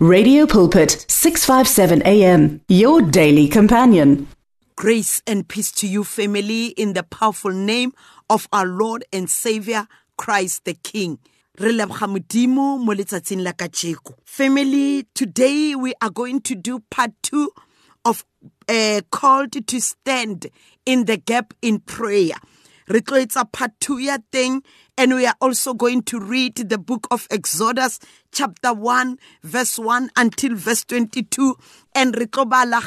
Radio Pulpit 657 AM your daily companion. Grace and peace to you, family, in the powerful name of our Lord and Savior, Christ the King. Family, today we are going to do part two of uh, called to stand in the gap in prayer. Re tlo part two ya teng and we are also going to read the book of Exodus, chapter 1, verse 1 until verse 22. And tlo bala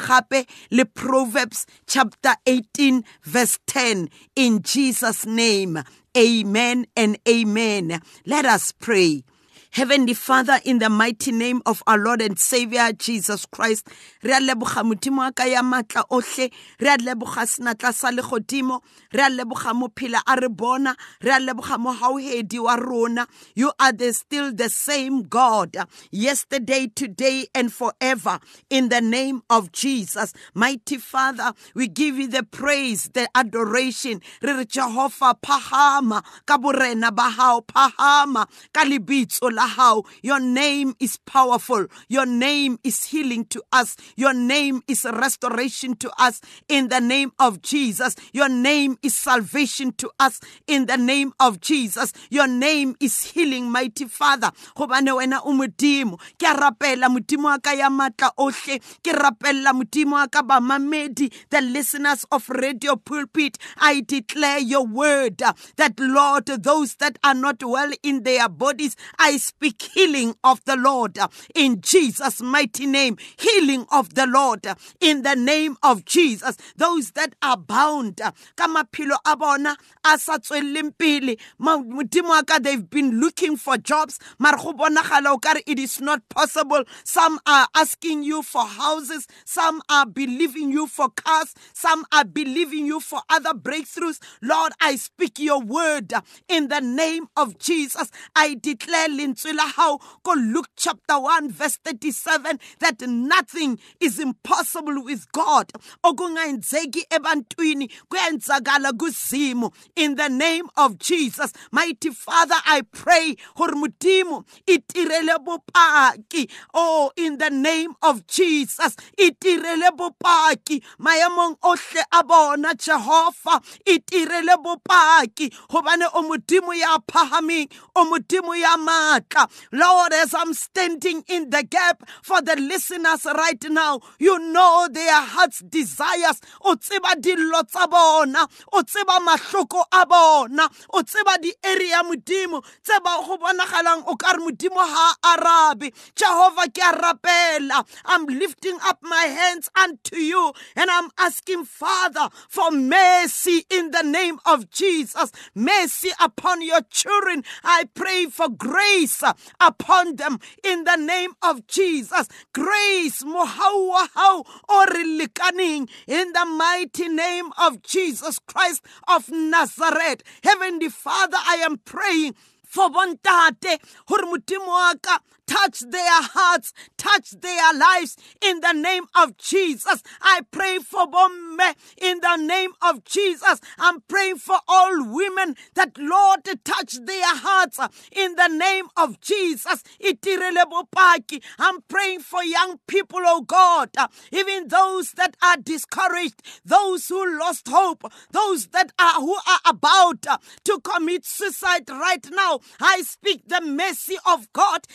le Proverbs, chapter 18, verse 10. In Jesus' name, amen and amen. Let us pray. Heavenly Father, in the mighty name of our Lord and Savior Jesus Christ, re a leboga modimo wa ka ya matla ohle, re a leboga senatla sa legodimo, re a leboga mophela a re bona, re a leboga mohauhedi wa rona. You are the, still the same God, yesterday, today, and forever. In the name of Jesus, mighty Father, we give you the praise, the adoration. Re re Jehovah, pahama, ka borena ba hao, pahama, ka lebitso la hao. Your name is powerful. Your name is healing to us. Your name is restoration to us in the name of Jesus. Your name is salvation to us in the name of Jesus. Your name is healing, mighty Father. Gobane wena o modimo. Ke rapela modimo wa ka ya matla ohle. Ke rapella modimo wa ka bamamedi, the listeners of Radio Pulpit. I declare your word that Lord, those that are not well in their bodies, I speak healing of the Lord uh, in Jesus' mighty name. Healing of the Lord uh, in the name of Jesus. Those that are bound, uh, ka maphelo a bona a sa tsweleng modimo they've been looking for jobs, it is not possible. Some are asking you for houses, some are believing you for cars, some are believing you for other breakthroughs. Lord, I speak your word in the name of Jesus. I declare lentswe la hao ko Luke chapter 1 verse 37 that nothing is impossible with God. Okungayenzeki ebantwini kuyenzakala kuzimu in the name of Jesus. Mighty Father, I pray gore modimo itirele bopaki. Oh, in the name of Jesus, itirele bopaki maemong ohle a bona Jehova itirele bopaki hobane o modimo ya phahameng o modimo ya matla Lord as I'm standing in the gap for the listeners right now you know their heart's desires. O tseba dillo tsa bona o tseba tseba di area modimo tse ba go bonagalang o ka re modimo ha a arabe. Jehovah ke I'm lifting up my hands unto you and I'm asking Father for mercy in the name of Jesus. Mercy upon your children. I pray for grace Uh, upon them in the name of Jesus. Grace mohau wa hao o re lekaneng in the mighty name of Jesus Christ of Nazareth. Heavenly father I am praying for bontate gore modimo wa ka touch their hearts, touch their lives in the name of Jesus. I pray for Bomme in the name of Jesus. I'm praying for all women that Lord touch their hearts in the name of Jesus. I'm praying for young people, oh God, even those that are discouraged, those who lost hope, those that are who are about to commit suicide right now. I speak the mercy of God.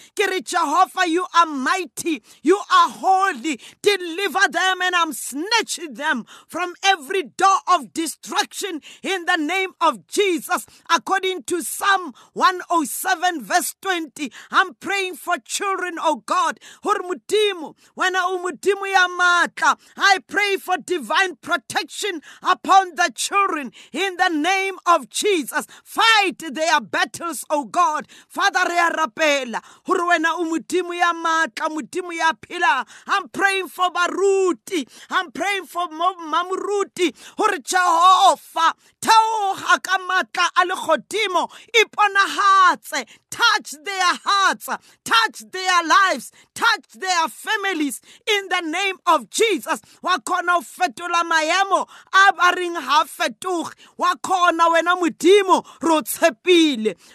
Jehovah, you are mighty. You are holy. Deliver them and I'm snatching them from every door of destruction in the name of Jesus. According to Psalm 107 verse 20, I'm praying for children, oh God. I pray for divine protection upon the children in the name of Jesus. Fight their battles, oh God. Father, re a rapela hore wena o modimo ya matla modimo ya phela i'm praying for baruti. I'm praying for mo- mamoruti hore jehova theoga ka matla a legodimo iponagatse touch their hearts, touch their lives, touch their families in the name of Jesus. Wa khona u fetola maemo a ba ha fetoge.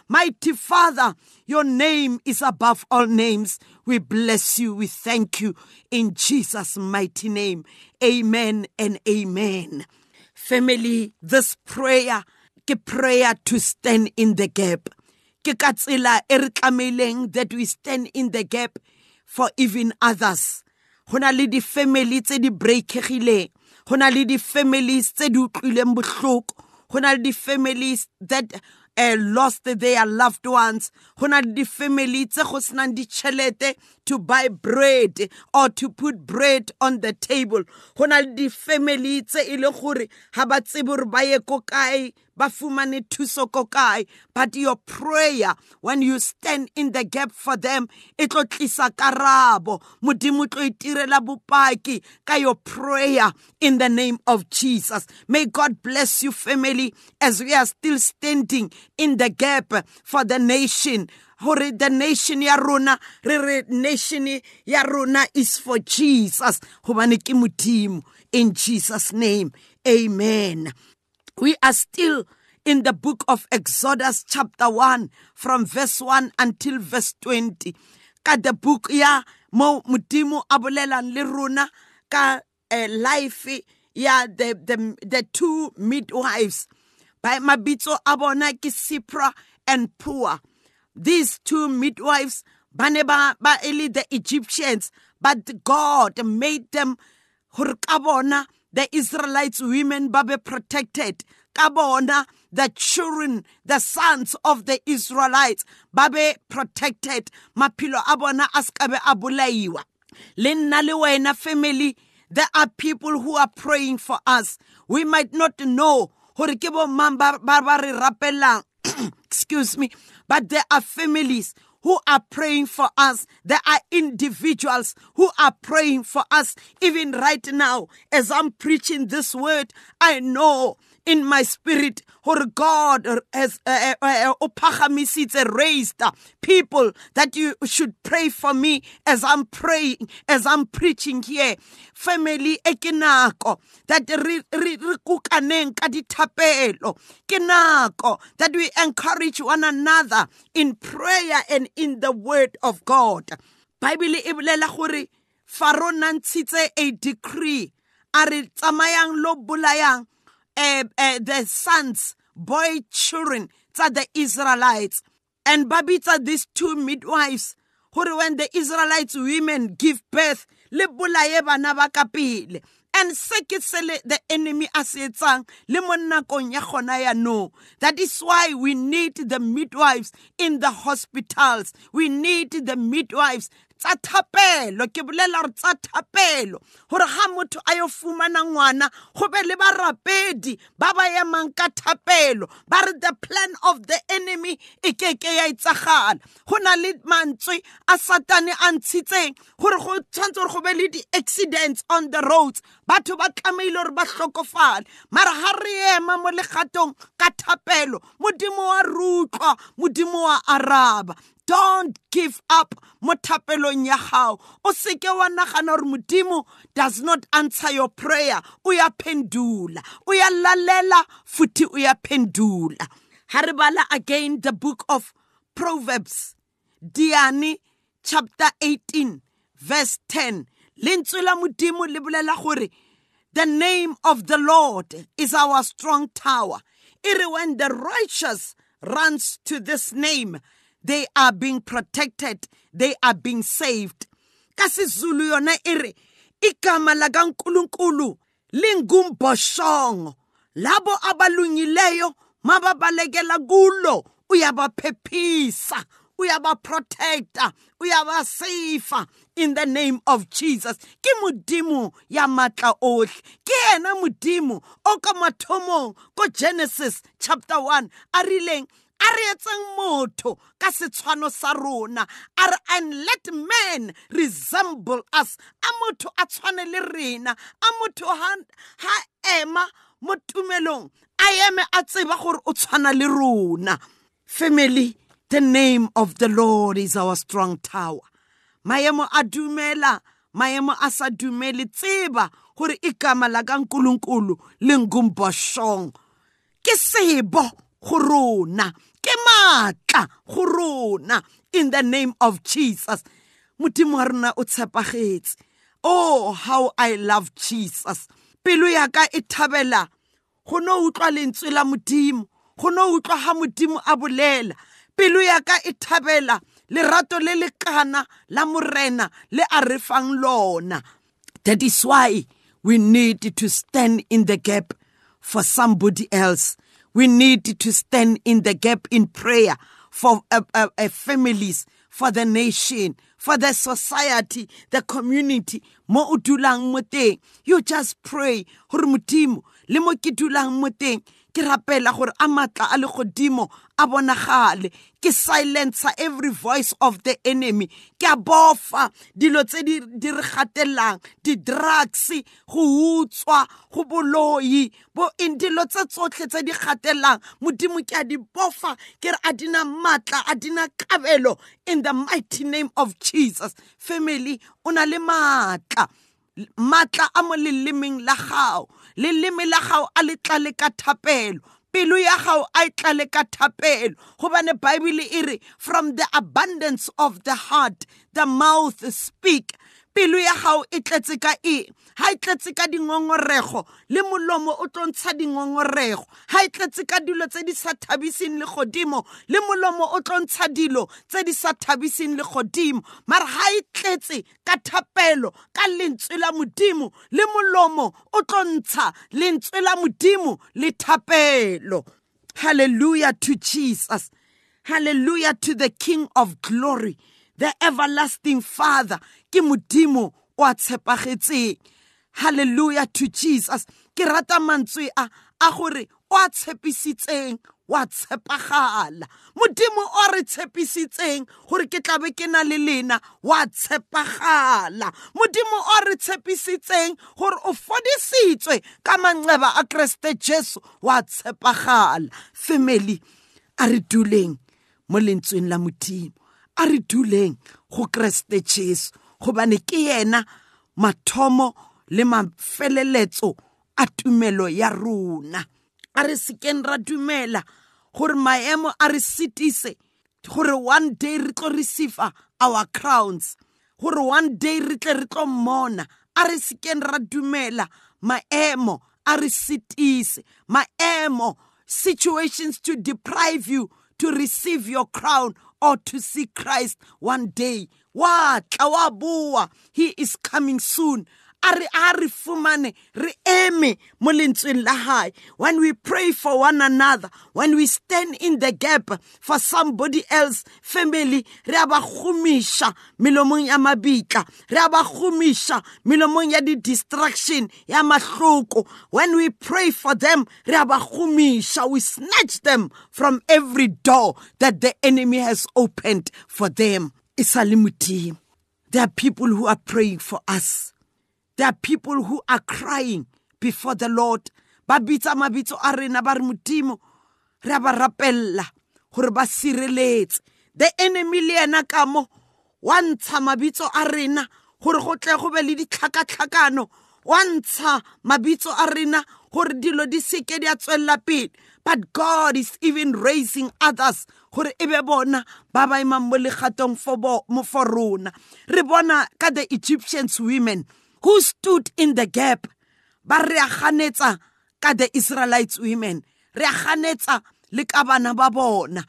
Mighty Father, your name is above all names. We bless you. We thank you in Jesus' mighty name. Amen and amen. Family, this prayer, ke prayer to stand in the gap. Ke ka tsela e re tlameileng that we stand in the gap for even others. Ho na le di-family tse di breakegileng. Ho na le di-families tse di utlwileng bohloko. Ho na le di-families that uh, lost their loved ones go na le di-family tse go senang ditšhelete to buy bread or to put bread on the table go na le di-family tse e le gore ga ba tsebe gore ba ye ko kae ba fumane thuso ko kae but your prayer when you stand in the gap for them e tlo tlisa karabo. Modimo tlo itirela bopaki ka your prayer in the name of jesus. May god bless you family as we are still standing in the gap for the nation. Gore the nation ya rona re re nation ya rona is for jesus. Gobane ke modimo. In jesus name amen we are still in the book of Exodus, chapter 1, from verse 1 until verse 20. Ka the book ya mo modimo a bolelang le rona ka uh, life ya the, the, the two midwives. By mabitso a bona ke Shiphrah and Puah. These two midwives, ba ne ba ba e the Egyptians, but God made them gore ka bona the Israelites women ba be protected. Ka bona the children the sons of the Israelites ba be protected. Maphelo a bona a skabe a bolaiwa. Le nna le wena family there are people who are praying for us. We might not know gore ke bo mang ba ba re excuse me. But there are families who are praying for us. There are individuals who are praying for us. Even right now, as I'm preaching this word, I know in my spirit gore god has uh, uh, uh, raised people that you should pray for me as i'm praying as i'm preaching here. Family e ke nako that re re kukaneng ka dithapelo. Ke nako that we encourage one another in prayer and in the word of god. Bible e bolela gore faro nantshitse a decree a re tsamayang lo bolayang uh, uh, the sons, boy children, tsa the Israelites. And babitsa these two midwives, who when the Israelites women give birth. And se ke the enemy a se etsang ya. That is why we need the midwives in the hospitals. We need the midwives tsa thapelo. Ke bolela gore tsa thapelo gore ga motho a yo fumana ngwana go be le barapedi ba ba emang ka thapelo. Ba re the plan of the enemy e ke ke ya itsagala. Go na le mantswe a satane a ntshitseng gore go tshwanetse gore go be le di-accidents on the roads. Batho ba tlameile gore ba tlhokofale mara ga re ema mo legatong ka thapelo modimo wa rutlwa modimo wa araba don't give up mo thapelong ya gago o seke wa nagana gore modimo does not answer your prayer. O ya pendula. O ya lalela futhi o ya pendula. Ha re bala again the book of proverbs. Diane chapter 18 verse 10 lentswe la modimo le bolela gore the name of the lord is our strong tower. Ere when the righteous runs to this name they are being protected. They are being saved. Ka sizulu yona ire igama lakaNkuluNkulu lingumboshongo labo abalungileyo mababalekela kulo uyabaphephisa uyabaprotecta uyabasifa in the name of jesus. Ke modimo ya matla ohle. Ke ena modimo o ka mathomong ko genesis chapter 1 a rileng a re etseng motho ka setshwano sa rona a re and let man resemble us. A motho a tshwane le rena a motho ha ema mo tumelong a eme a tseba gore o tshwana le rona. Family the name of the lord is our strong tower. Maemo a dumela maemo a sa dumele tseba gore ikama la ka nkulunkulu le ngumboshong ke sebo go rona. Ke maatla go rona. In the name of jesus. Modimo wa rona o tshepagetse. Oh how i love jesus. Pelo ya ka e thabela. Go no utlwa lentswe la modimo. Go no utlwa modimo a bolela. Pelo ya ka e thabela. Lerato le lekana la morena le a re fang lona. That is why we need to stand in the gap for somebody else we need to stand in the gap in prayer for uh, uh, uh, families for the nation for the society the community mo o dulang mo teng you just pray gore modimo le mo ke dulang mo teng ke rapela gore a matla a legodimo a bonagale. Ke silencer every voice of the enemy. Ke a bofa dilo tse di re gatelang di-drugs go utswa go boloi. Bo eng dilo tse tsotlhe tse di gatelang modimo ke a di bofa ke re a dina maatla a dina kabelo in the mighty name of jesus. Family o na le maatla maatla a mo lelemeng la gago. Leleme la gago a le tlale ka thapelo. Pelo ya gago a e tlale ka thapelo. Gobane baebele e re from the abundance of the heart the mouth speak pelo ya gago e tletse ka eng? Ga e tletse ka dingongorego le molomo o tlo ntsha dingongorego. Ga e tletse ka dilo tse di sa thabiseng le godimo le molomo o tlo ntsha dilo tse di sa thabiseng le godimo mara ga e tletse ka thapelo ka lentswe la modimo le molomo o tlo ntsha lentswe la modimo le thapelo. Hallelujah to jesus. Hallelujah to the king of glory the everlasting father ke modimo o a tshepagetseng. Hallelujah to jesus. Ke rata mantswe a a gore o a tshepisitseng wa tshepagala. Modimo o re tshepisitseng gore ke tlabe ke na le lena wa tshepagala. Modimo o re tshepisitseng gore o fodisitswe ka manxeba a kreste jesu wa tshepagala. Family a re duleng mo lentsweng la modimo. A re duleng go kreste jesu gobane ke yena mathomo le mafeleletso a tumelo ya rona. A re sekeng ra dumela gore maemo a re setise gore one day re tlo receive our crowns gore one day re tle re tlo mmona. A re sekeng ra dumela maemo a re setise maemo situations to deprive you to receive your crown or to see Christ one day. Wa. He is coming soon. When we pray for one another when we stand in the gap for somebody else family re a ba gomiša melomong ya mabitla. Re di-distraction when we pray for them re a we snatch them from every door that the enemy has opened for them. Modimo there are people who are praying for us there are people who are crying before the lord. Ba bitsa mabitso a rena ba rapella gore ba the enemy le yena ka mo wa ntsha mabitso a rena gore go tle go be le ditlhakatlhakano. Wa ntsha di seke di a but god is even raising others gore e be bona ba ba emang mo legatong for rona. Re bona ka the egyptians women who stood in the gap? Ba re a ganetsa ka the israelites women. Re a ganetsa le ka bana ba bona.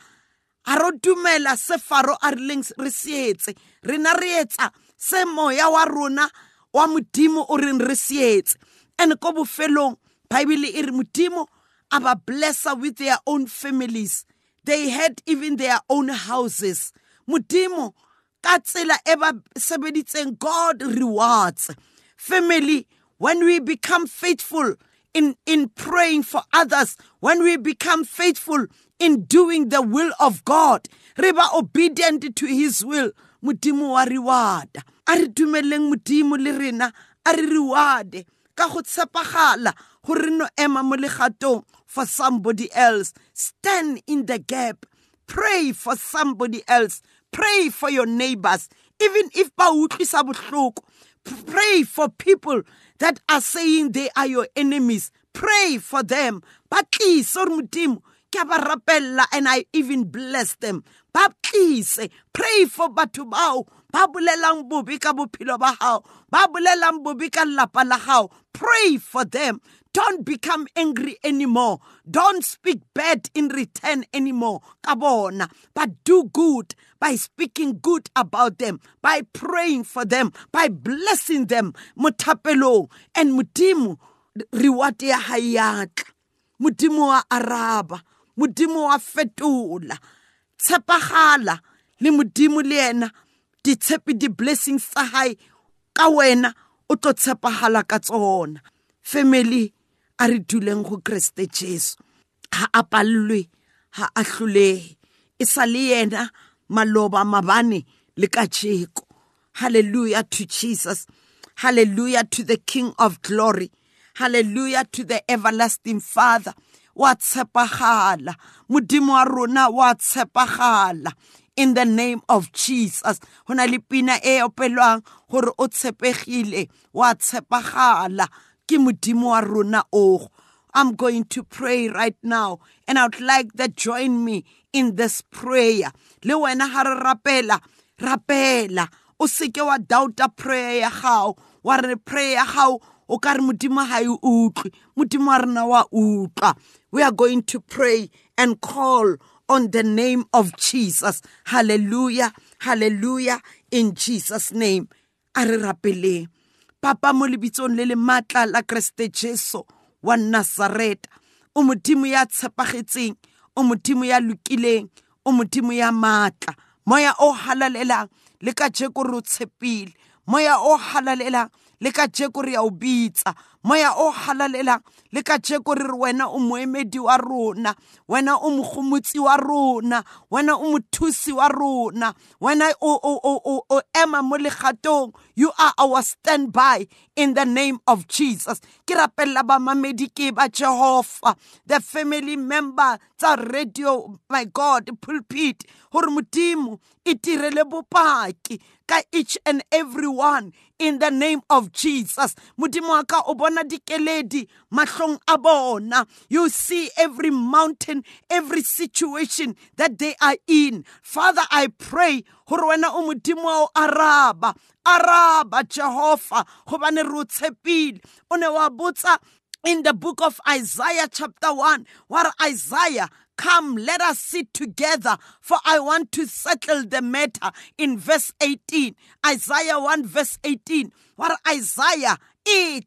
A ro dumela se faro a rileng re seetse rena re etsa se moya wa rona wa modimo o reng re seetse and ko bofelong bible e re modimo a ba blessa with their own families. They had even their own houses. Modimo ka tsela e ba sebeditseng god rewards family when we become faithful in in praying for others when we become faithful in doing the will of god ba obedient to his will modimo wa reward a re dumeleng modimo le rena reward ka go gore no ema mo legatong for somebody else. Stand in the gap. Pray for somebody else. Pray for your neighbors even if ba utlwisa pray for people that are saying they are your enemies. Pray for them. Ba tlise gore modimo ke rapella and i even bless them. Ba tlise. Pray for batho bao ba bolelang bobe ka bophelo ba gago ba bolelang bobe ka la pray for them don't become angry anymore. Don't speak bad in return anymore. Kabona. But do good by speaking good about them, by praying for them, by blessing them. Mutapelo and mutimu reward ya. Mutimu wa araba. Mutimu wa fetola. Tshepagala le modimo le ena di tshepe di blessings tsa hae ka wena o tlo tshepagala ka tsona. Family a re duleng go kreste jesu. Ga a pallwe ga a tlholege e sa le yena maloba mabane le ka jeko hallelujah to jesus. Hallelujah to the king of glory. Hallelujah to the everlasting father. Wa tshepagala modimo wa rona wa tshepagala in the name of jesus go na le pina e opelwang gore o tshepegile wa tshepagala ke modimo wa rona o I'm going to pray right now and I would like that join me in this prayer. Le wena ha re rapela, rapela. O seke wa doubta prayer ya gago. Wa re prayer ya gago o ka re modimo ha e utlwe. Modimo wa rena wa utlwa. We are going to pray and call on the name of Jesus. Hallelujah. Hallelujah. In Jesus' name. A re rapeleng. papa mo lebitsong le le maatla la kreste jesu wa nasareta o modimo ya tshepagetseng o modimo ya lokileng o modimo ya maatla moya o halalelang le ka jeko re o tshepile moya o halalelang le ka jeko re ya o bitsa moya o halalelang le ka jeko re re wena o moemedi wa rona wena o mogomotsi wa rona wena o mothusi wa rona wena o, o, o, o ema mo legatong. You are our standby in the name of jesus. Ke rapella bamamedi ke ba jehova. The family member tsa radio my god pulpit gore modimo e tirele bopaki ka each and every one in the name of jesus. Modimo wa ka o bona dikeledi mahlong a bona. You see every mountain every situation that they are in. Father i pray gore wena o modimo wa o araba. Araba jehova gobane re o tshepile. O ne wa botsa in the book of Isaiah, chapter 1, where Isaiah Come, let us sit together, for I want to settle the matter. In verse 18, Isaiah 1, verse 18, where Isaiah, e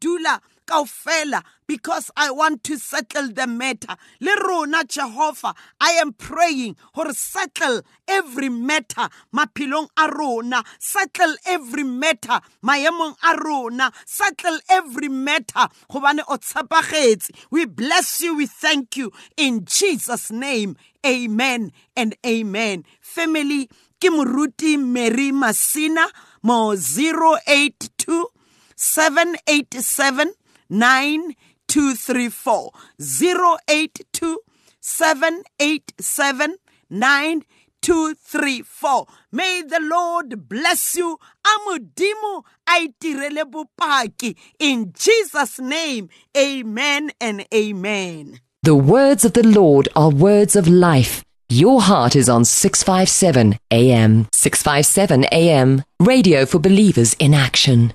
dula kaofela because I want to settle the matter. Le rona Jehovah, I am praying or settle every matter mapilong a rona, settle every matter maemong a rona, settle every matter gobane o tshepagetse. We bless you, we thank you in Jesus name. Amen and amen. Family ke moruti Mary Masina mo 082 787 9234 082 787 9234 May the Lord bless you. Amudimu aitirele bupaki. In Jesus' name, amen and amen. The words of the Lord are words of life. Your heart is on 657 AM. 657 AM. Radio for believers in action.